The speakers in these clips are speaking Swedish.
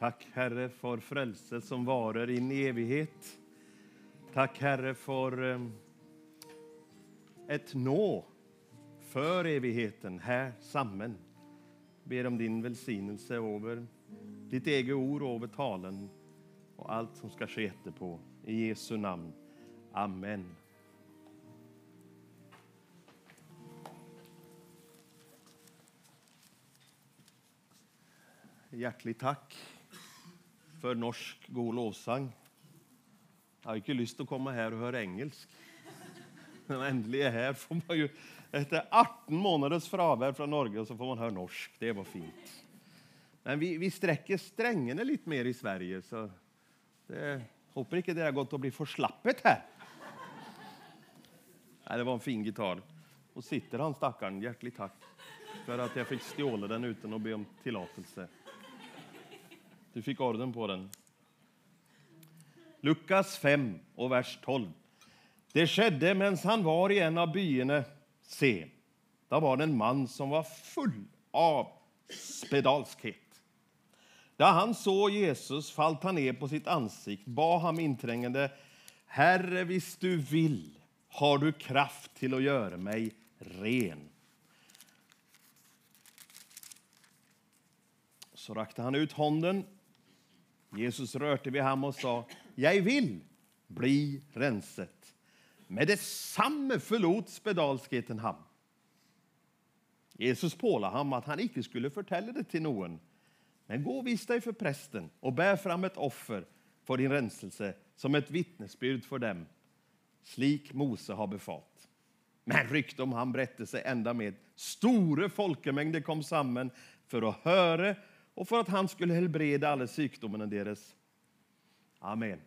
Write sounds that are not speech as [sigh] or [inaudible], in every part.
Tack Herre för frälse som varar in i evighet. Tack Herre för eh, ett nå för evigheten här samman. Ber om din välsignelse över ditt eget ord och över talen och allt som ska ske på. I Jesu namn. Amen. Hjärtligt tack för norsk god lovsang. Jag har inte lust att komma här och höra engelsk. Men äntligen är här får man ju efter 18 månaders frånvaro från Norge så får man höra norsk. Det var fint. Men vi, vi sträcker strängarna lite mer i Sverige så det, hoppas inte det har gått att bli förslappet här. Nej, det var en fin gitarr. Och sitter han stackaren, hjärtligt tack för att jag fick stjåla den utan att be om tillåtelse. Du fick orden på den. Lukas 5 och vers 12. Det skedde medan han var i en av byarna. Se, där var det en man som var full av spedalskhet. När han såg Jesus fallt han ner på sitt ansikte... bad han inträngande Herre, visst du vill, har du kraft till att göra mig ren. Så rakte han ut handen Jesus rörte vid honom och sa, jag vill bli renset. Med detsamma förlot spedalskheten ham. Jesus pålade ham att han icke skulle förtälla det till någon. Men gå och vis dig för prästen och bär fram ett offer för din renselse som ett vittnesbyrd för dem, slik Mose har befalt. Men rykte om han sig ända med stora folkemängder kom samman för att höra och för att han skulle helbreda alla sjukdomarna deras. Amen.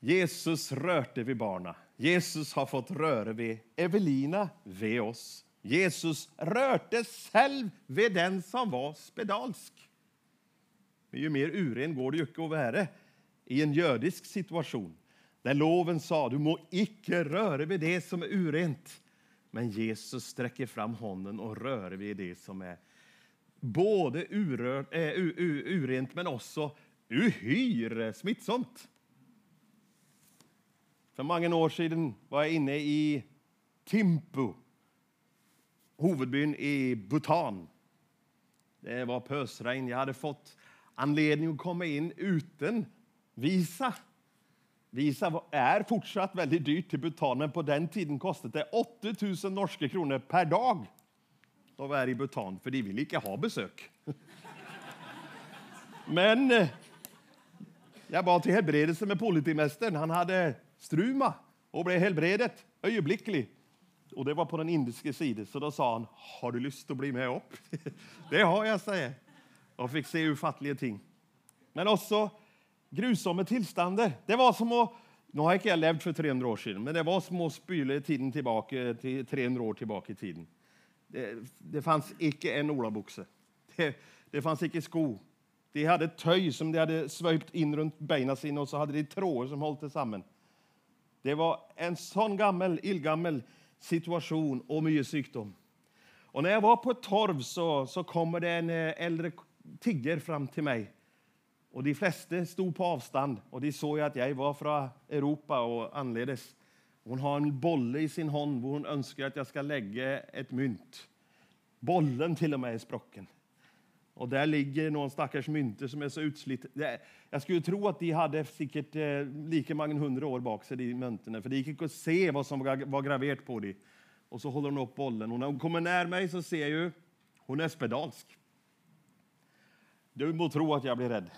Jesus rörte vid barna. Jesus har fått röra vid Evelina, vid oss. Jesus rörte själv vid den som var spedalsk. Men ju mer uren går det ju att vara i en judisk situation där loven sa du må icke röra vid det som är urent. Men Jesus sträcker fram handen och rör vid det som är både urört, äh, urent men också uhyr eh, smittsamt. För många år sedan var jag inne i Timpu, huvudbyn i Bhutan. Det var pösregn. Jag hade fått anledning att komma in utan visa. Visa är fortsatt väldigt dyrt till Bhutan, men på den tiden kostade det 80 000 norska kronor per dag att vara i Bhutan, för de vill inte ha besök. men eh, jag bad till helbredelse med politimästaren. Han hade struma och blev helbredet ögonblickligt. Och det var på den indiska sidan, så då sa han, har du lust att bli med upp? [laughs] det har jag, säger jag. fick se ufattliga ting. Men också grusomme tillstånd. Det var som att, nu har inte levt för 300 år sedan, men det var som att spyle tiden tillbaka till 300 år tillbaka i tiden. Det, det fanns icke en olaboxe. Det, det fanns icke sko. De hade töj som de hade svöjpt in runt benen sina och så hade de trådar som höll samman. Det var en sån gammal, illgammal situation och mycket sjukdom. Och när jag var på ett torv så, så kommer det en eh, äldre tigger fram till mig och de flesta stod på avstånd och de såg att jag var från Europa och anledes. Hon har en bolle i sin hand där hon önskar att jag ska lägga ett mynt. Bollen till och med är sprucken. Och där ligger någon stackars mynte som är så utslitet. Jag skulle tro att de hade säkert eh, lika många hundra år bak sig, de mynten, för det gick inte att se vad som var graverat på dem. Och så håller hon upp bollen och när hon kommer nära mig så ser jag ju, hon är spedalsk. Du må tro att jag blir rädd.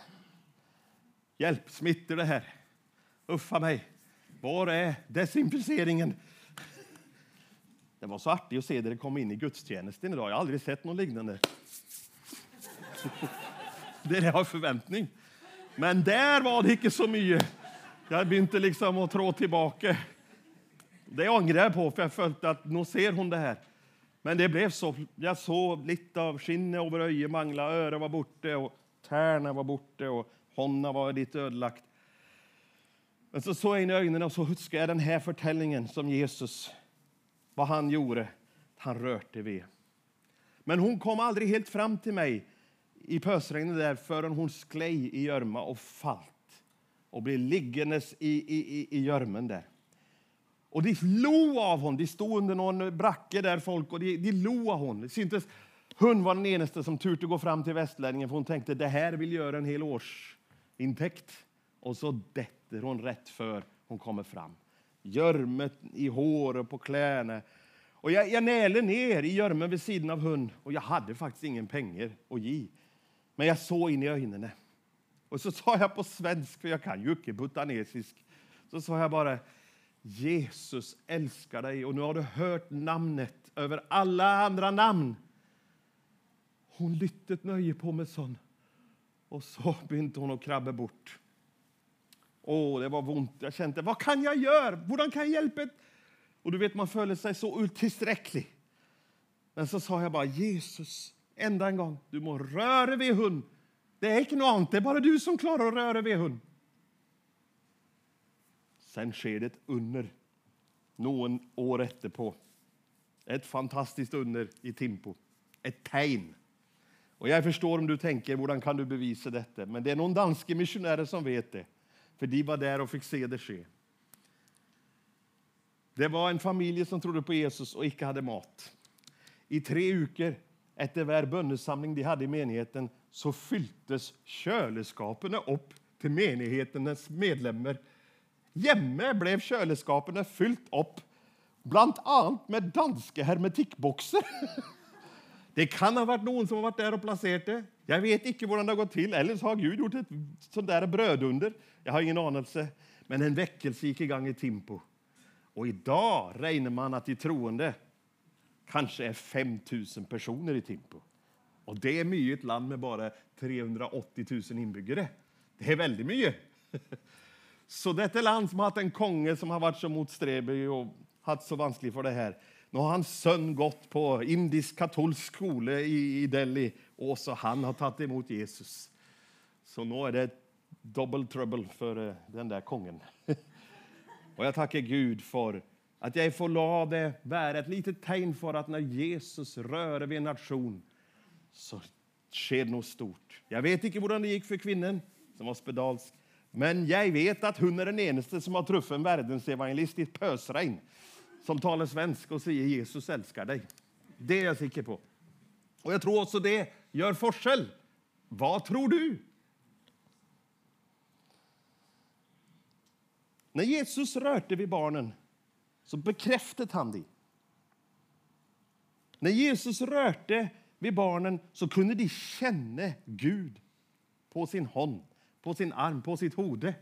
Hjälp, smittar det här? Uffa mig. Var är desinficeringen? Det var så artigt att se det kom in i gudstjänsten idag. Jag har aldrig sett någon liknande. [laughs] Det är förväntning. Men där var det inte så mycket. Jag började liksom att trå tillbaka. Det ångrar jag på, för jag följde att nu ser hon det här. Men det blev så. Jag såg lite av skinnet över ögat mangla, örat var borta och tärna var borta och Honna var lite ödelagt. Men så såg jag in i ögonen och så huskade jag den här förtällningen som Jesus, vad han gjorde. Han rörde vid. Men hon kom aldrig helt fram till mig i pösregnet där förrän hon sklej i görma och fallt och blev liggandes i, i, i, görmen där. Och de lo av hon. De stod under någon bracke där folk och de, de lo av hon. Det syntes hon var den enaste som turte gå fram till västlänningen för hon tänkte det här vill göra en hel års Intäkt! Och så detter hon rätt för hon kommer fram. Görmet i hår och på kläderna. Och jag, jag näler ner i görmen vid sidan av hund och jag hade faktiskt ingen pengar att ge. Men jag såg in i ögonen. Och så sa jag på svensk, för jag kan ju inte butanesisk, så sa jag bara Jesus älskar dig och nu har du hört namnet över alla andra namn. Hon lyttet nöje på mig sån. Och så [laughs] började hon att krabba bort. Åh, det var ont. Jag kände, vad kan jag göra? Hur kan jag hjälpa? Och du vet, man följer sig så otillsträcklig. Men så sa jag bara, Jesus, ända en gång, du må röra vid hund. Det är inte något annat, det är bara du som klarar att röra vid hund. Sen sker det ett under, någon år efterpå. Ett fantastiskt under i Timpo. Ett tecken. Och jag förstår om du tänker, hur kan du bevisa detta? Men det är någon danske missionärer som vet det. För de var där och fick se det ske. Det var en familj som trodde på Jesus och icke hade mat. I tre veckor efter varje böndesamling de hade i menigheten så fylldes köleskapen upp till menighetens medlemmar. Hemma blev köleskapen fyllt upp, bland annat med danska hermetikboxar. [laughs] Det kan ha varit någon som har varit där och placerat det. Jag vet inte hur det har gått till. Eller så har Gud gjort ett sånt där brödunder. Jag har ingen anelse. Men en väckelse gick igång i Timpo. Och idag räknar man att de troende kanske är 5 000 personer i Timpo. Och det är mycket i ett land med bara 380 000 inbyggare. Det är väldigt mycket. [laughs] Så detta land som har haft en konge som har varit så motsträvig och haft så vanskligt för det här. Nu har hans son gått på indisk katolsk skola i Delhi och så han har tagit emot Jesus. Så nu är det double trouble för eh, den där kungen. [laughs] Och jag tackar Gud för att jag får låta det vara ett litet tecken för att när Jesus rör vid en nation så sker något stort. Jag vet inte hur det gick för kvinnan som var spedalsk, men jag vet att hon är den enda som har truffat en världens evangelist i ett pösregn som talar svenska och säger Jesus älskar dig. Det är jag säker på. Och jag tror också det gör forskel. Vad tror du? När Jesus rörde vid barnen så bekräftade han det. När Jesus rörde vid barnen så kunde de känna Gud på sin hand, på sin arm, på sitt hode.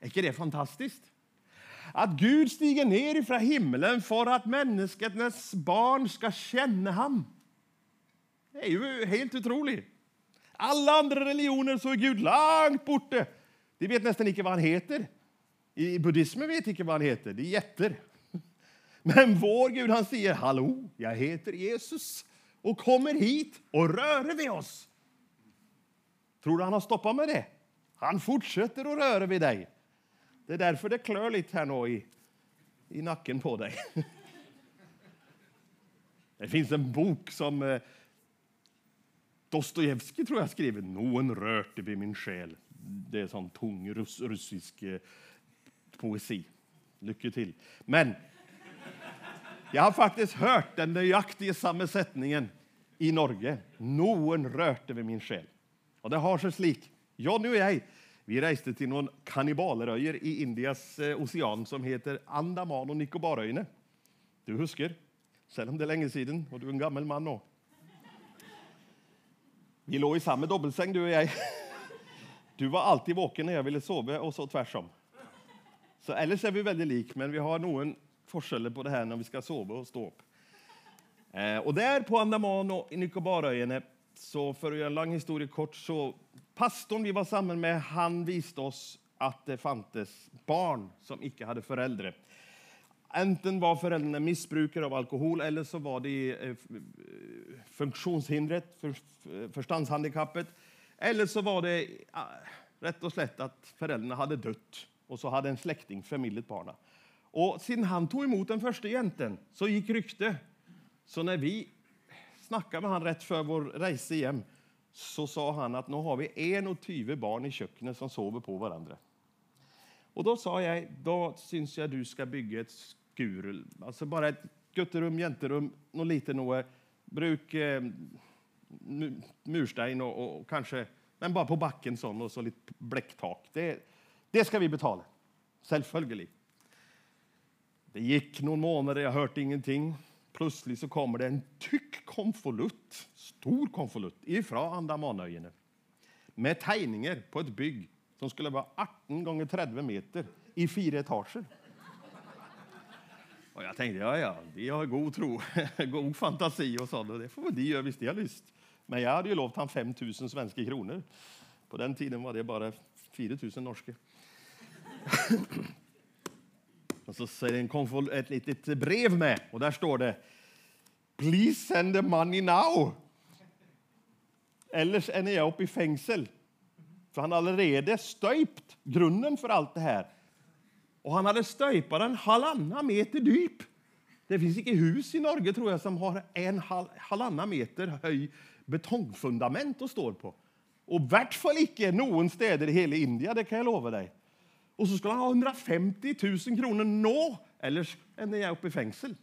Är inte det fantastiskt? Att Gud stiger ner ifrån himlen för att människans barn ska känna honom. Det är ju helt otroligt. Alla andra religioner så är Gud långt borta. De vet nästan inte vad han heter. I buddhismen vet inte vad han heter. Det är jätter. [laughs] Men vår Gud han säger hallå, jag heter Jesus och kommer hit och rör vid oss. Tror du han har stoppat med det? Han fortsätter att röra vid dig. Det är därför det klör lite här nu i, i nacken på dig. Det finns en bok som eh, Dostojevskij tror jag skriver. Någon rörte vid min själ. Det är sån tung russ, russisk eh, poesi. Lycka till. Men jag har faktiskt hört den nöjaktiga sammansättningen i Norge. Någon rörte vid min själ. Och det har sig slik. Ja, nu är jag vi reste till någon kannibalröjer i Indias eh, ocean som heter Andaman och Nikobaröarna. Du husker, selv om det är länge sedan och du är en gammal man nu. Vi låg i samma dubbelsäng du och jag. [laughs] Du var alltid vaken när jag ville sova och så tvärsom. Så ellers är vi väldigt lik, men vi har någon skillnad på det här när vi ska sova och stå upp. Eh, och där på Andaman och Nikobaröarna, så för att göra en lång historia kort, så pastorn vi var samman med, han visste oss att det fanns barn som icke hade föräldrar. Enten var föräldrarna missbrukare av alkohol eller så var det eh, eh, funktionshindret, för. Eh, eller så var det rätt och slätt att föräldrarna hade dött och så hade en släkting förmillat barnen. Och sedan han tog emot den första jänten så gick rykte. Så när vi snackade med han rätt för vår resa hem så sa han att nu har vi en och tyve barn i köket som sover på varandra. Och då sa jag, då syns jag du ska bygga ett skur, alltså bara ett gutterum, jänterum, något lite något, bruk eh, murstein och, och, och, kanske, men bara på backen sån och så lite bläcktak. Det, det ska vi betala, självföljelig. Det gick någon månader, jag hörde ingenting. Plötsligt så kommer det en tyck konvolutt, stor konvolutt, ifrån Andamanöarna med tegningar på ett bygg som skulle vara 18 gånger 30 meter i fyra etager. Och jag tänkte, ja, ja, de har god tro, [laughs] god fantasi och sånt, och det får de göra visst de har lust. Men jag hade ju lovat han 5 000 svenska kronor. På den tiden var det bara 4 000 norska och så är det en ett litet brev med, och där står det Please send the money now. Eller är jag uppe i fängsel. För han hade redan stöjpt grunden för allt det här. Och han hade stöjpat den halvanna meter djup. Det finns inte hus i Norge tror jag som har en hal, halvannan meter höj betongfundament att stå på. Och i vart fall icke någon städer i hela Indien, det kan jag lova dig. Och så skulle han ha 150 000 kronor nå, eller är jag uppe i fängsel.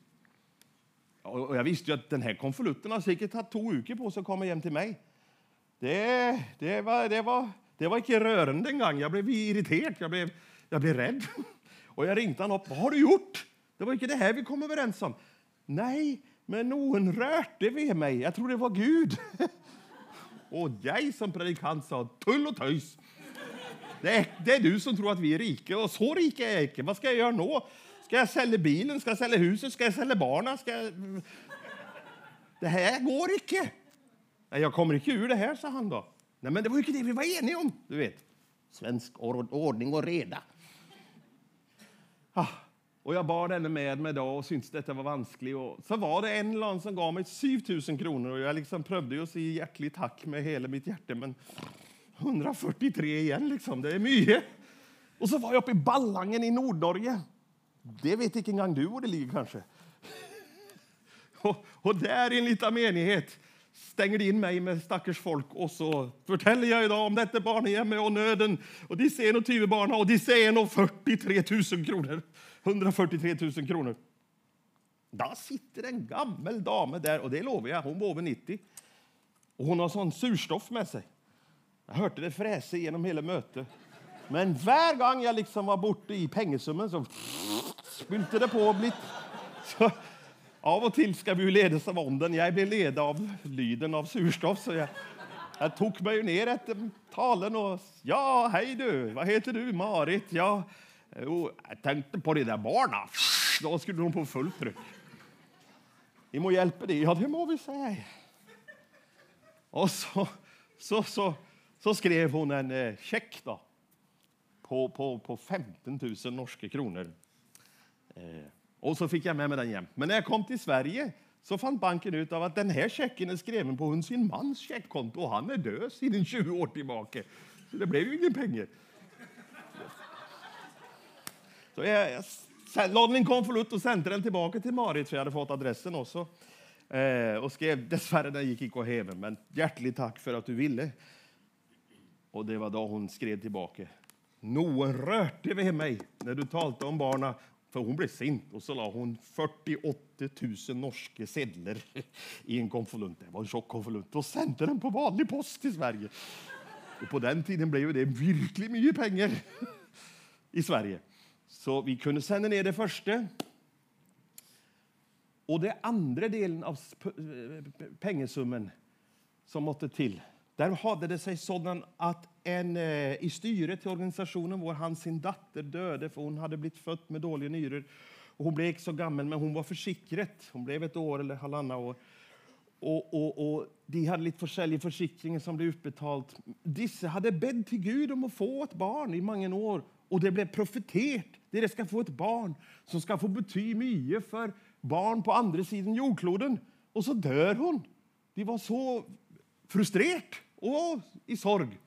Och jag visste ju att den här konvolutten har säkert tagit två veckor på sig att komma hem till mig. Det, det, var, det, var, det var inte rörande en gång. Jag blev irriterad, jag blev, jag blev rädd. [laughs] Och jag ringde honom upp. Vad har du gjort? Det var inte det här vi kom överens om. Nej, men någon rörde vid mig. Jag tror det var Gud. [laughs] Och jag som predikant sa tull och töjs. Det är, det är du som tror att vi är rika, och så rika är jag inte. Vad ska jag göra nu? Ska jag sälja bilen? Ska jag sälja huset? Ska jag sälja barnen? Ska jag... Det här går inte. Nej, jag kommer inte ur det här, sa han då. Nej, men det var ju inte det vi var eniga om. Du vet, svensk ordning och reda. Ah, och jag bar henne med mig då och syntes detta var vanskligt. Och så var det en land som gav mig 7000 kronor och jag liksom prövade att säga hjärtligt tack med hela mitt hjärta. Men 143 igen liksom, det är mycket. Och så var jag uppe i Ballangen i Nordnorge. Det vet inte engang du var det ligger kanske. Och, och där i en liten menighet stänger de in mig med stackars folk och så berättar jag idag om detta barnhemmet och nöden. Och de ser nog 20 barn och de ser nog 43 000 kronor. 143 000 kronor. Där sitter en gammal dame där, och det lovar jag, hon var över 90. Och hon har sån surstoff med sig. Jag hörde det fräsa genom hela mötet. Men varje gång jag liksom var borta i pengesummen så spylte det på blitt. Så av och till ska vi ju ledas av onden. Jag blev led av lyden av surstoff. Så jag, jag tog mig ner efter talen och ja, hej du, vad heter du? Marit? Ja, jo, jag tänkte på de där barnen. Då skulle de på fullt tryck. Vi må hjälpa dig. Ja, det må vi säga. Och så, så, så, så skrev hon en eh, check då, på, på, på 15 000 norska kronor. Eh, och så fick jag med mig den hem. Men när jag kom till Sverige så fann banken ut av att den här checken är skriven på sin mans checkkonto och han är död sedan 20 år tillbaka. Så det blev ju inga pengar. Så jag, jag lade min konvolut och sände den tillbaka till Marit, för jag hade fått adressen också. Eh, och skrev, dessvärre den gick inte häva, men hjärtligt tack för att du ville. Och det var då hon skrev tillbaka. Någon rörte vid mig när du talade om barna för hon blev sint och så la hon 48 000 norska sedlar i en konvolut. Det var en tjock konvolut och sände den på vanlig post till Sverige. Och på den tiden blev det verkligen mycket pengar i Sverige. Så vi kunde sända ner det första. Och det andra delen av eh, pengasumman som måste till där hade det sig sådan att en eh, i styret till organisationen vår han sin dotter döde för hon hade blivit född med dåliga nyror. Och hon blev inte så gammal, men hon var försäkrad. Hon blev ett år eller halvannat år. Och, och, och de hade lite försäljning försäkringen som blev utbetalt. Disse hade bett till Gud om att få ett barn i många år. Och det blev profetet. De ska få ett barn som ska få bety mycket för barn på andra sidan jordkloden. Och så dör hon. De var så frustrerade och i sorg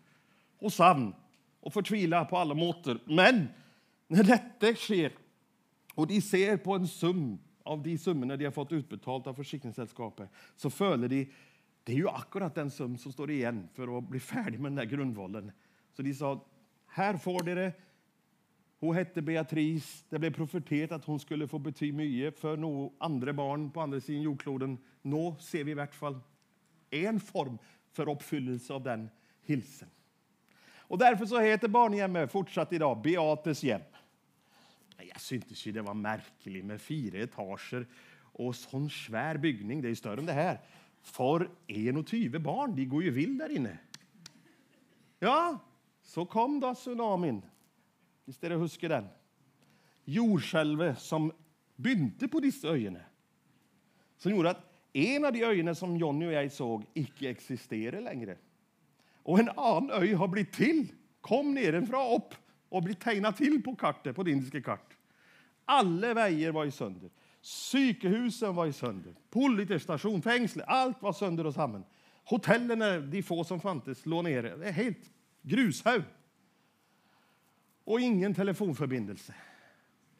och savn och förtvila på alla måter. Men när detta sker och de ser på en sum av de summorna de har fått utbetalt av försäkringssällskapet så följer de det är ju akkurat den sum som står igen för att bli färdig med den där grundvalen. Så de sa, här får det. Hon hette Beatrice. Det blev profeterat att hon skulle få bety mycket för några andra barn på andra sidan jordkloden. Nå, ser vi i vart fall en form för uppfyllelse av den hilsen. Och därför så heter barnhemmet fortsatt idag Beates hem. Jag syntes ju det var märkligt med fyra etager och sån svär byggning. Det är större än det här. För en och tyve barn, de går ju vill där inne. Ja, så kom då tsunamin. Visst är det husker den? Jordskälvet som bynte på dessa öarna. Som gjorde att en av de öarna som Jonny och jag såg icke existerar längre. Och en annan ö har blivit till, kom nedenfra upp och blivit tegnat till på kartan, på det indiska kart. Alla vägar var i sönder. Psykehusen var i sönder. Politerstation, fängsle, allt var sönder och samman. Hotellen, de få som fanns, låg nere. Det är helt grushög. Och ingen telefonförbindelse.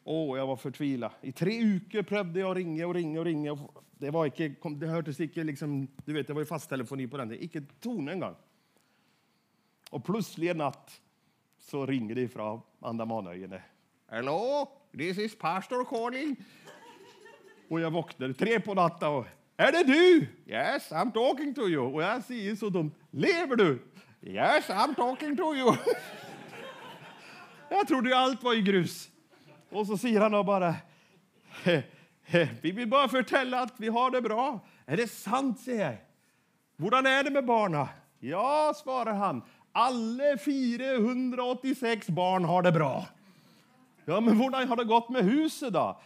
Åh, jag var förtvivlad. I tre veckor prövade jag ringa och ringa och ringa. Det, var inte, det hördes inte liksom, du vet, det var ju fasttelefoni på den. Det inte ton en gång. Och plötsligt en natt så ringer det från Andamanöarna. Hello, this is pastor calling. Och jag vaknade tre på natten och är det du? Yes, I'm talking to you. Och jag säger så dumt, lever du? Yes, I'm talking to you. [laughs] jag trodde ju allt var i grus. Och så säger han bara, vi vill bara förtälla att vi har det bra. Är det sant, säger jag. Hur är det med barna? Ja, svarar han. Alla 486 barn har det bra. Ja, men hur har det gått med huset då?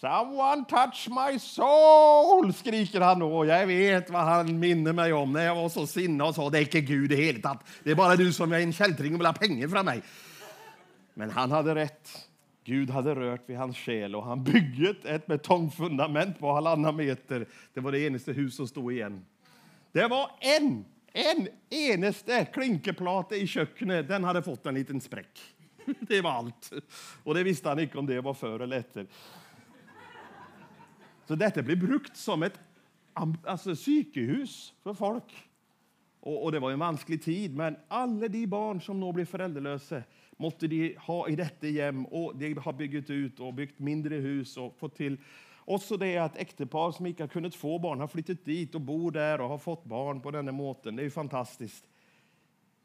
Someone touch my soul, skriker han då. Jag vet vad han minner mig om när jag var så sinna och sa det är inte Gud i hela Det är bara du som är en kältring och vill ha pengar från mig. Men han hade rätt. Gud hade rört vid hans själ och han bygget ett betongfundament på halvannan meter. Det var det enaste hus som stod igen. Det var en, en enaste klinkerplate i köket. Den hade fått en liten spräck. [laughs] Det var allt. Och det visste han inte om det var för eller efter. Så detta blev brukt som ett alltså, psykehus för folk. Och, och, det var en vansklig tid, men alla de barn som nu blir föräldralösa Måtte de ha i detta hem och de har byggt ut och byggt mindre hus och fått till. Också det att äktepar som inte har kunnat få barn har flyttat dit och bor där och har fått barn på denna måten. Det är ju fantastiskt.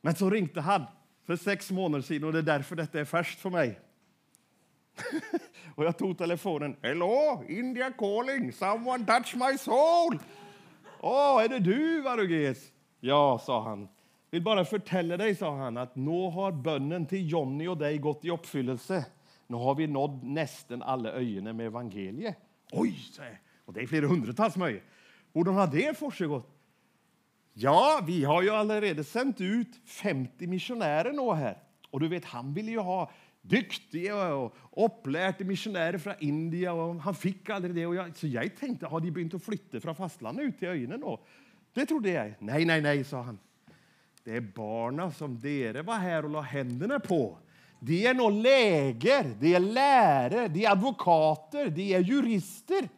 Men så ringde han för sex månader sedan och det är därför detta är färskt för mig. [laughs] och jag tog telefonen. Hello, India calling. Someone touch my soul. Åh, oh, är det du, Varuges? Ja, sa han. Vill bara förtälla dig, sa han, att nu har bönnen till Jonny och dig gått i uppfyllelse. Nu har vi nått nästan alla öarna med evangeliet. Oj, och det är flera hundratals möjor. Hur har det försiggått? Ja, vi har ju allerede sänt ut 50 missionärer nu här. Och du vet, han ville ju ha duktiga och upplärda missionärer från Indien. Och han fick aldrig det. Och jag, så jag tänkte, har de börjat flytta från fastlandet ut till öarna då? Det trodde jag. Nej, nej, nej, sa han. Det är barna som dere var här och la händerna på. De är nog läger, de är lärare, de är advokater, de är jurister.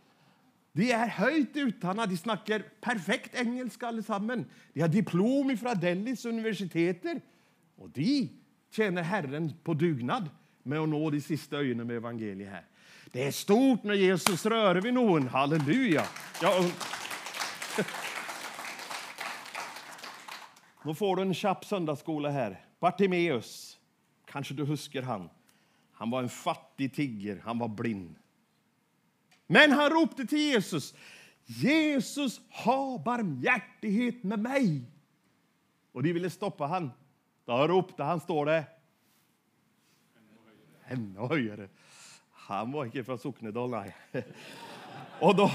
De är höjt utan. de snackar perfekt engelska allesammans. De har diplom från Delhis universiteter. Och de tjänar Herren på dugnad med att nå de sista öarna med evangeliet här. Det är stort när Jesus rör vid någon. Halleluja! Ja, [laughs] Nu får du en tjapp söndagsskola här. Bartimeus, kanske du huskar han. Han var en fattig tigger, han var blind. Men han ropte till Jesus. Jesus, ha barmhärtighet med mig. Och de ville stoppa han. Då ropte han, står det. Ännu högre. Han var inte från Socknedal, nej. [laughs] Och då,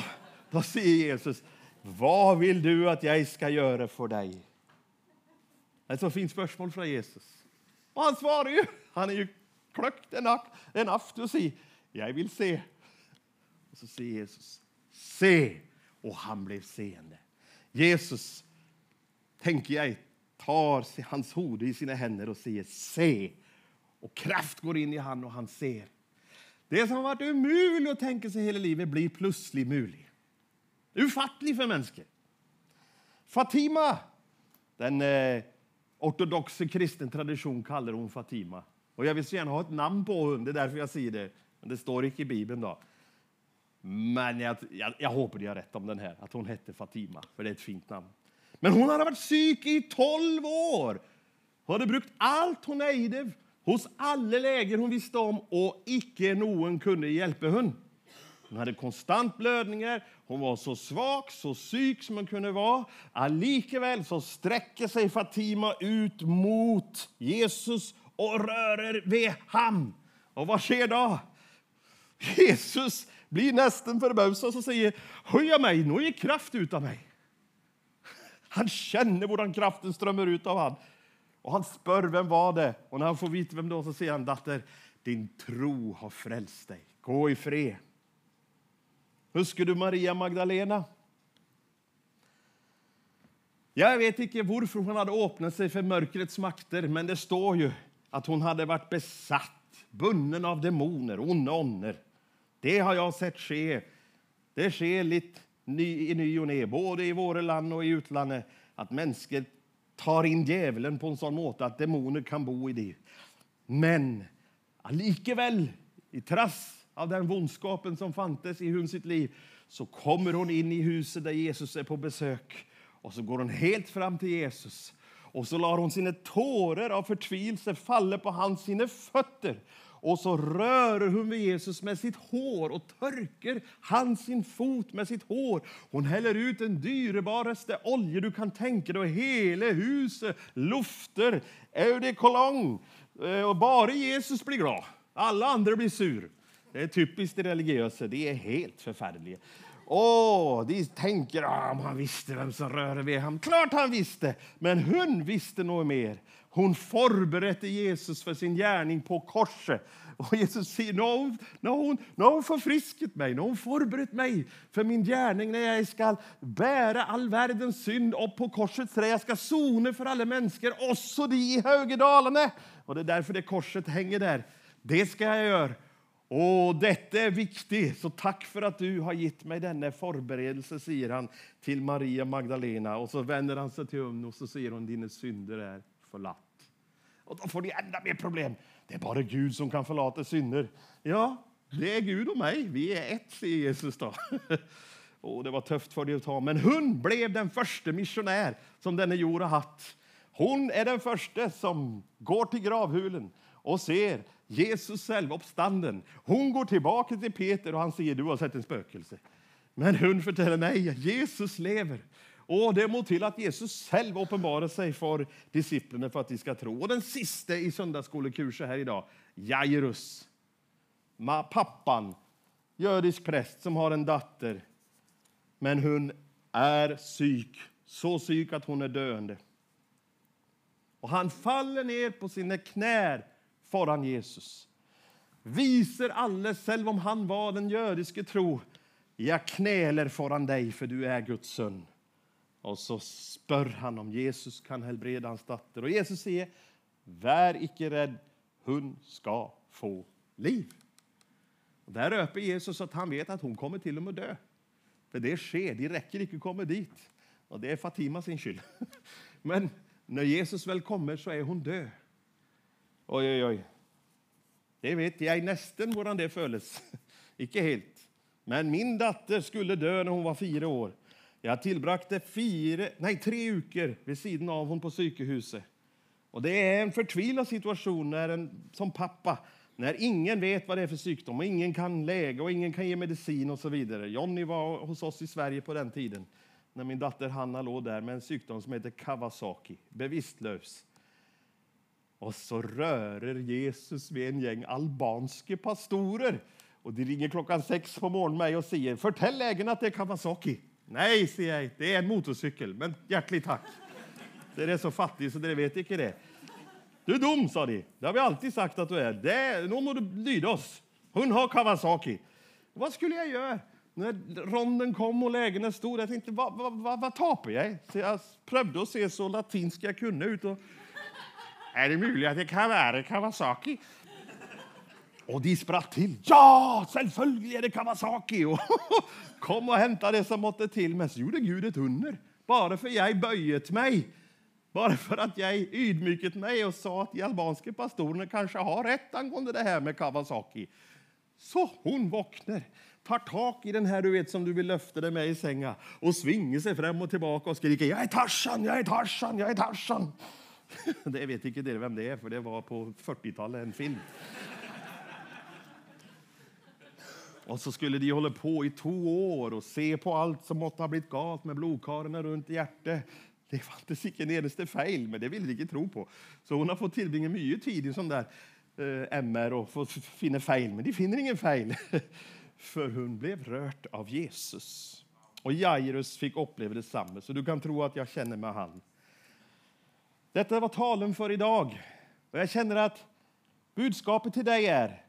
då säger Jesus, vad vill du att jag ska göra för dig? Ett så fint spörsmål från Jesus. Och han svarar ju, han är ju klökt en aft och säger, jag vill se. Och så säger Jesus, se. Och han blev seende. Jesus, tänker jag, tar hans hode i sina händer och säger se. Och kraft går in i han och han ser. Det som har varit omöjligt att tänka sig hela livet blir plötsligt möjligt. Ufattligt för människor. Fatima, den eh, Ortodox kristen tradition kallar hon Fatima. Och jag vill så gärna ha ett namn på henne, det är därför jag säger det. Men det står inte i Bibeln då. Men jag, jag, jag hoppas jag har rätt om den här, att hon hette Fatima, för det är ett fint namn. Men hon hade varit psyk i tolv år. Hon hade brukt allt hon ägde hos alla läger hon visste om och icke någon kunde hjälpa henne. Hon hade konstant blödningar, hon var så svag, så syk som hon kunde vara. Allikeväl så sträcker sig Fatima ut mot Jesus och rörer vid ham. Och vad sker då? Jesus blir nästan förbausad och säger Höja mig, nu är kraft ut av mig. Han känner hur kraften strömmar ut av honom. Och han spör vem var det och när han får veta vem det var så säger han datter, din tro har frälst dig. Gå i fred. Husker du Maria Magdalena? Jag vet inte varför hon hade öppnat sig för mörkrets makter, men det står ju att hon hade varit besatt, bunden av demoner, onda ånder. Det har jag sett ske. Det sker lite ny, i ny och ne, både i våra land och i utlandet, att människor tar in djävulen på en sån måte att demoner kan bo i det. Men likeväl, i trass av den vondskapen som fanns i hon sitt liv, så kommer hon in i huset där Jesus är på besök och så går hon helt fram till Jesus och så lar hon sina tårar av förtvivelse falla på hans sina fötter och så rör hon vid Jesus med sitt hår och törker han sin fot med sitt hår. Hon häller ut den dyrbaraste olja du kan tänka dig och hela huset lufter eau de cologne. Eh, och bara Jesus blir glad. Alla andra blir sur. Det är typiskt det religiösa. Det är helt förfärligt. Åh, de tänker att om han visste vem som rörde vid honom. Klart han visste, men hon visste nog mer. Hon förberedde Jesus för sin gärning på korset. Och Jesus säger, nu har hon, nu har hon, nu har hon förfriskat mig, nu har hon förberett mig för min gärning när jag ska bära all världens synd upp på korsets trä. Jag ska sona för alla människor, också de i Högedalarna. Och det är därför det korset hänger där. Det ska jag göra. Och detta är viktigt, så tack för att du har gett mig denna förberedelse, säger han till Maria Magdalena. Och så vänder han sig till henne och så säger hon, dina synder är förlatt. Och då får ni ända mer problem. Det är bara Gud som kan förlata synder. Ja, det är Gud och mig. Vi är ett, säger Jesus då. [laughs] Och det var tufft för dig att ta. Men hon blev den första missionär som denna jord har haft. Hon är den första som går till gravhulen och ser Jesus själv uppstanden. Hon går tillbaka till Peter och han säger du har sett en spökelse. Men hon förtäller nej, Jesus lever. Och det må till att Jesus själv uppenbarar sig för disciplinerna. för att de ska tro. Och den sista i söndagsskolekursen här idag, Jairus. Pappan, judisk präst som har en dotter. Men hon är psyk, så psyk att hon är döende. Och han faller ner på sina knän föran Jesus. Viser alle, själv om han var den judiske tro, jag knäler föran dig för du är Guds son. Och så spör han om Jesus kan helbreda hans dotter. Och Jesus säger, var icke rädd, hon ska få liv. Och där röper Jesus att han vet att hon kommer till och med dö. För det sker, det räcker inte att komma dit. Och det är Fatima sin skyld. [laughs] Men när Jesus väl kommer så är hon död. Oj, oj, oj. Det vet jag nästan hur det föles. [laughs] Icke helt. Men min datter skulle dö när hon var fyra år. Jag tillbrakte fire, nej, tre uker vid sidan av hon på psykehuset. Och det är en förtvivlad situation när en, som pappa när ingen vet vad det är för sjukdom och ingen kan läka och ingen kan ge medicin och så vidare. Johnny var hos oss i Sverige på den tiden när min dotter Hanna låg där med en sjukdom som heter Kawasaki, bevisstlös. Och så rörer Jesus med en gäng albanske pastorer. Och de ringer klockan sex på morgonen mig och säger Förtäll ägaren att det är Kawasaki. Nej, säger jag, det är en motorcykel, men hjärtligt tack. Det är så fattig så det vet inte det. Du är dum, sa de. Det har vi alltid sagt att du är. Det, nu må du lyda oss. Hon har Kawasaki. Vad skulle jag göra? När ronden kom och lägena stod, jag tänkte, vad, vad, vad, vad tapar jag? Så jag prövade att se så latinska jag kunde ut. Och, är det möjligt att det kan vara Kawasaki? Och de spratt till. Ja, självföljd är det Kawasaki! Och [laughs] kom och hämta det som måtte till. Men så gjorde Gud ett under. Bara för jag böjet mig. Bara för att jag ydmyket mig och sa att de albanska pastorerna kanske har rätt angående det här med Kawasaki. Så hon vaknar, tar tak i den här du vet som du vill löfta dig med i sänga och svingar sig fram och tillbaka och skriker jag är Tarzan, jag är Tarzan, jag är Tarzan. [laughs] Det vet inte dere vem det är, för det var på 40-talet en film. Och så skulle de hålla på i två år och se på allt som måtte ha blivit galt med blodkarlarna runt hjärtat. Det fanns inte en eneste fel, men det ville de inte tro på. Så hon har fått tillbringa mycket tid i sån där eh, MR och fått finna fel, men de finner ingen fel. [laughs] För hon blev rört av Jesus. Och Jairus fick uppleva detsamma, så du kan tro att jag känner med han. Detta var talen för idag. Och jag känner att budskapet till dig är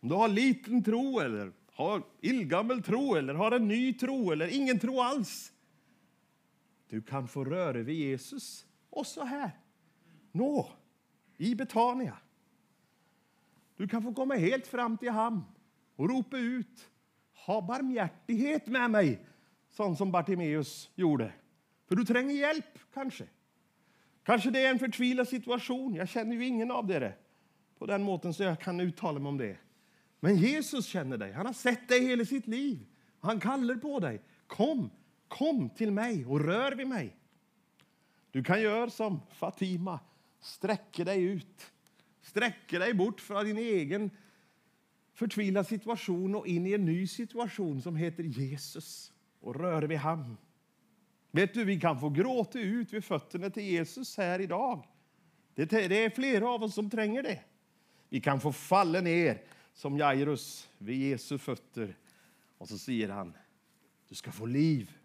om du har liten tro eller har illgammal tro eller har en ny tro eller ingen tro alls. Du kan få röra vid Jesus också här. Nå, i Betania. Du kan få komma helt fram till ham och ropa ut ha barmhärtighet med mig, sån som Bartimeus gjorde. För du tränger hjälp, kanske. Kanske det är en förtvivlad situation. Jag känner ju ingen av det på den måten så jag kan uttala mig om det. Men Jesus känner dig. Han har sett dig hela sitt liv. Han kallar på dig. Kom, kom till mig och rör vid mig. Du kan göra som Fatima. Sträcka dig ut. Sträcka dig bort från din egen förtvivlade situation och in i en ny situation som heter Jesus och rör vid honom. Vet du, vi kan få gråta ut vid fötterna till Jesus här idag. Det är flera av oss som tränger det. Vi kan få falla ner som Jairus vid Jesu fötter och så säger han, du ska få liv.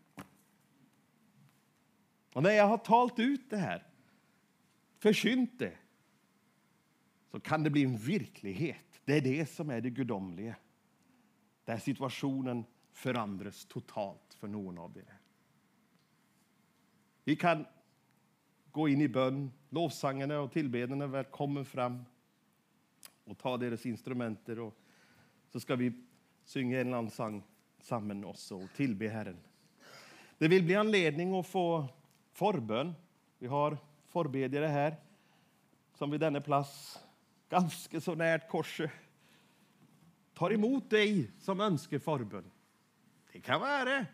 Och när jag har talt ut det här, försynt det, så kan det bli en verklighet. Det är det som är det gudomliga. Där situationen förändras totalt för någon av er. Vi kan gå in i bön. Lovsångarna och tillbedjarna kommer fram och ta deras instrumenter och så ska vi synga en annan sång samman också och tillbe Herren. Det vill bli anledning att få förbön. Vi har förbedjare här som vid denna plats ganska så närt korset tar emot dig som önskar förbön. Det kan vara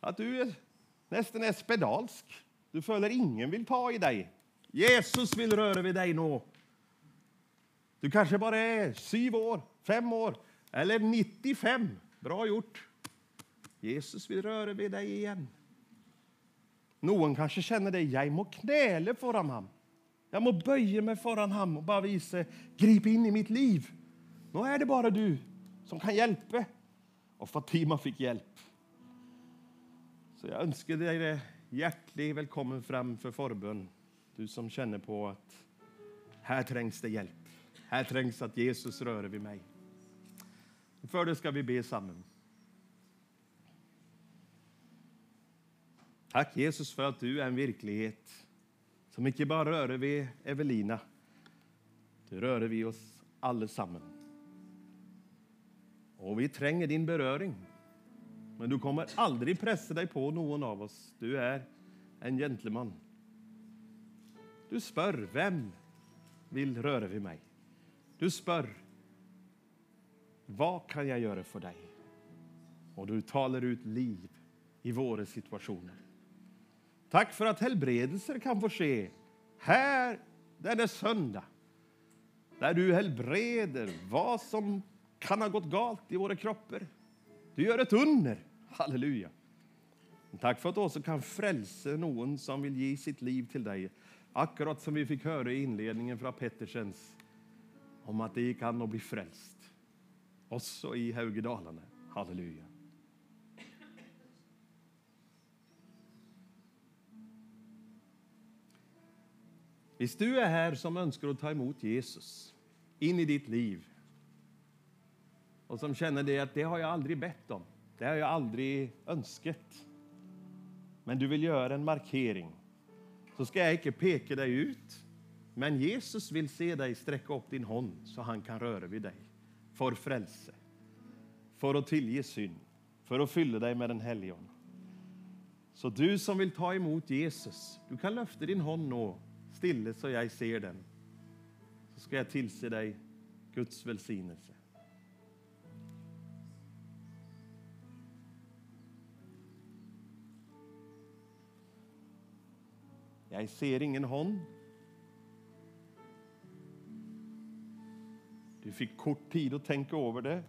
att du är nästan är spedalsk. Du följer ingen vill ta i dig. Jesus vill röra vid dig nu. Du kanske bara är sju år, fem år eller 95. Bra gjort. Jesus vill röra vid dig igen. Någon kanske känner dig, jag må knäle föran ham. Jag må böja mig föran ham och bara visa, grip in i mitt liv. Nu är det bara du som kan hjälpa. Och Fatima fick hjälp. Så jag önskar dig hjärtligt välkommen fram för förbön. Du som känner på att här trängs det hjälp. Här trängs att Jesus rör vid mig. För det ska vi be samman. Tack Jesus för att du är en verklighet som inte bara rör vid Evelina. Du rör vid oss allesammans. Och vi tränger din beröring. Men du kommer aldrig pressa dig på någon av oss. Du är en gentleman. Du spör, vem vill röra vid mig? Du spör, vad kan jag göra för dig? Och du talar ut liv i våra situationer. Tack för att helbredelser kan få ske här denna söndag. Där du helbreder vad som kan ha gått galt i våra kroppar. Du gör ett under. Halleluja. Tack för att du också kan frälsa någon som vill ge sitt liv till dig. Akkurat som vi fick höra i inledningen från Pettersens om att det gick an att bli frälst. Också i Haugedalarna. Halleluja. Visst, du är här som önskar att ta emot Jesus in i ditt liv och som känner det att det har jag aldrig bett om, det har jag aldrig önskat. Men du vill göra en markering, så ska jag inte peka dig ut Men Jesus vill se dig sträcka upp din hand så han kan röra vid dig. För frälse, för att tillge synd, för att fylla dig med den helige Så du som vill ta emot Jesus, du kan lyfta din hand nu, stille så jag ser den. Så ska jag tillse dig Guds välsignelse. Jag ser ingen hand. Du fick kort tid att tänka över det.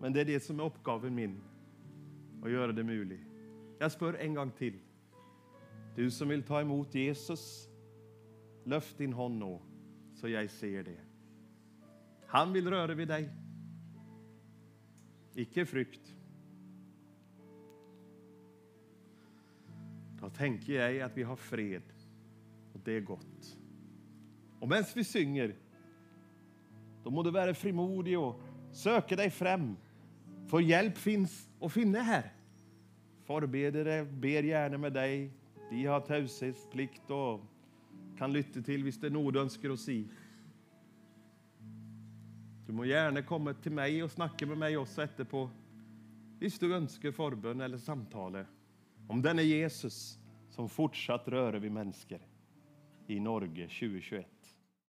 Men det är det som är uppgaven min, att göra det möjligt. Jag spör en gång till. Du som vill ta emot Jesus, lyft din hand nu, så jag ser det. Han vill röra vid dig. Icke frykt. Tänker jag att vi har fred och det är gott. Och medan vi synger, då må du vara frimodig och söka dig fram. För hjälp finns att finna här. Forbedere ber gärna med dig. De har taushetsplikt och kan lytte till hvis det är något du önskar att si. Du må gärna komma till mig och snacka med mig också efterpå. Hvis du önskar förbön eller samtal om denne Jesus som fortsatt rör vid människor i Norge 2021.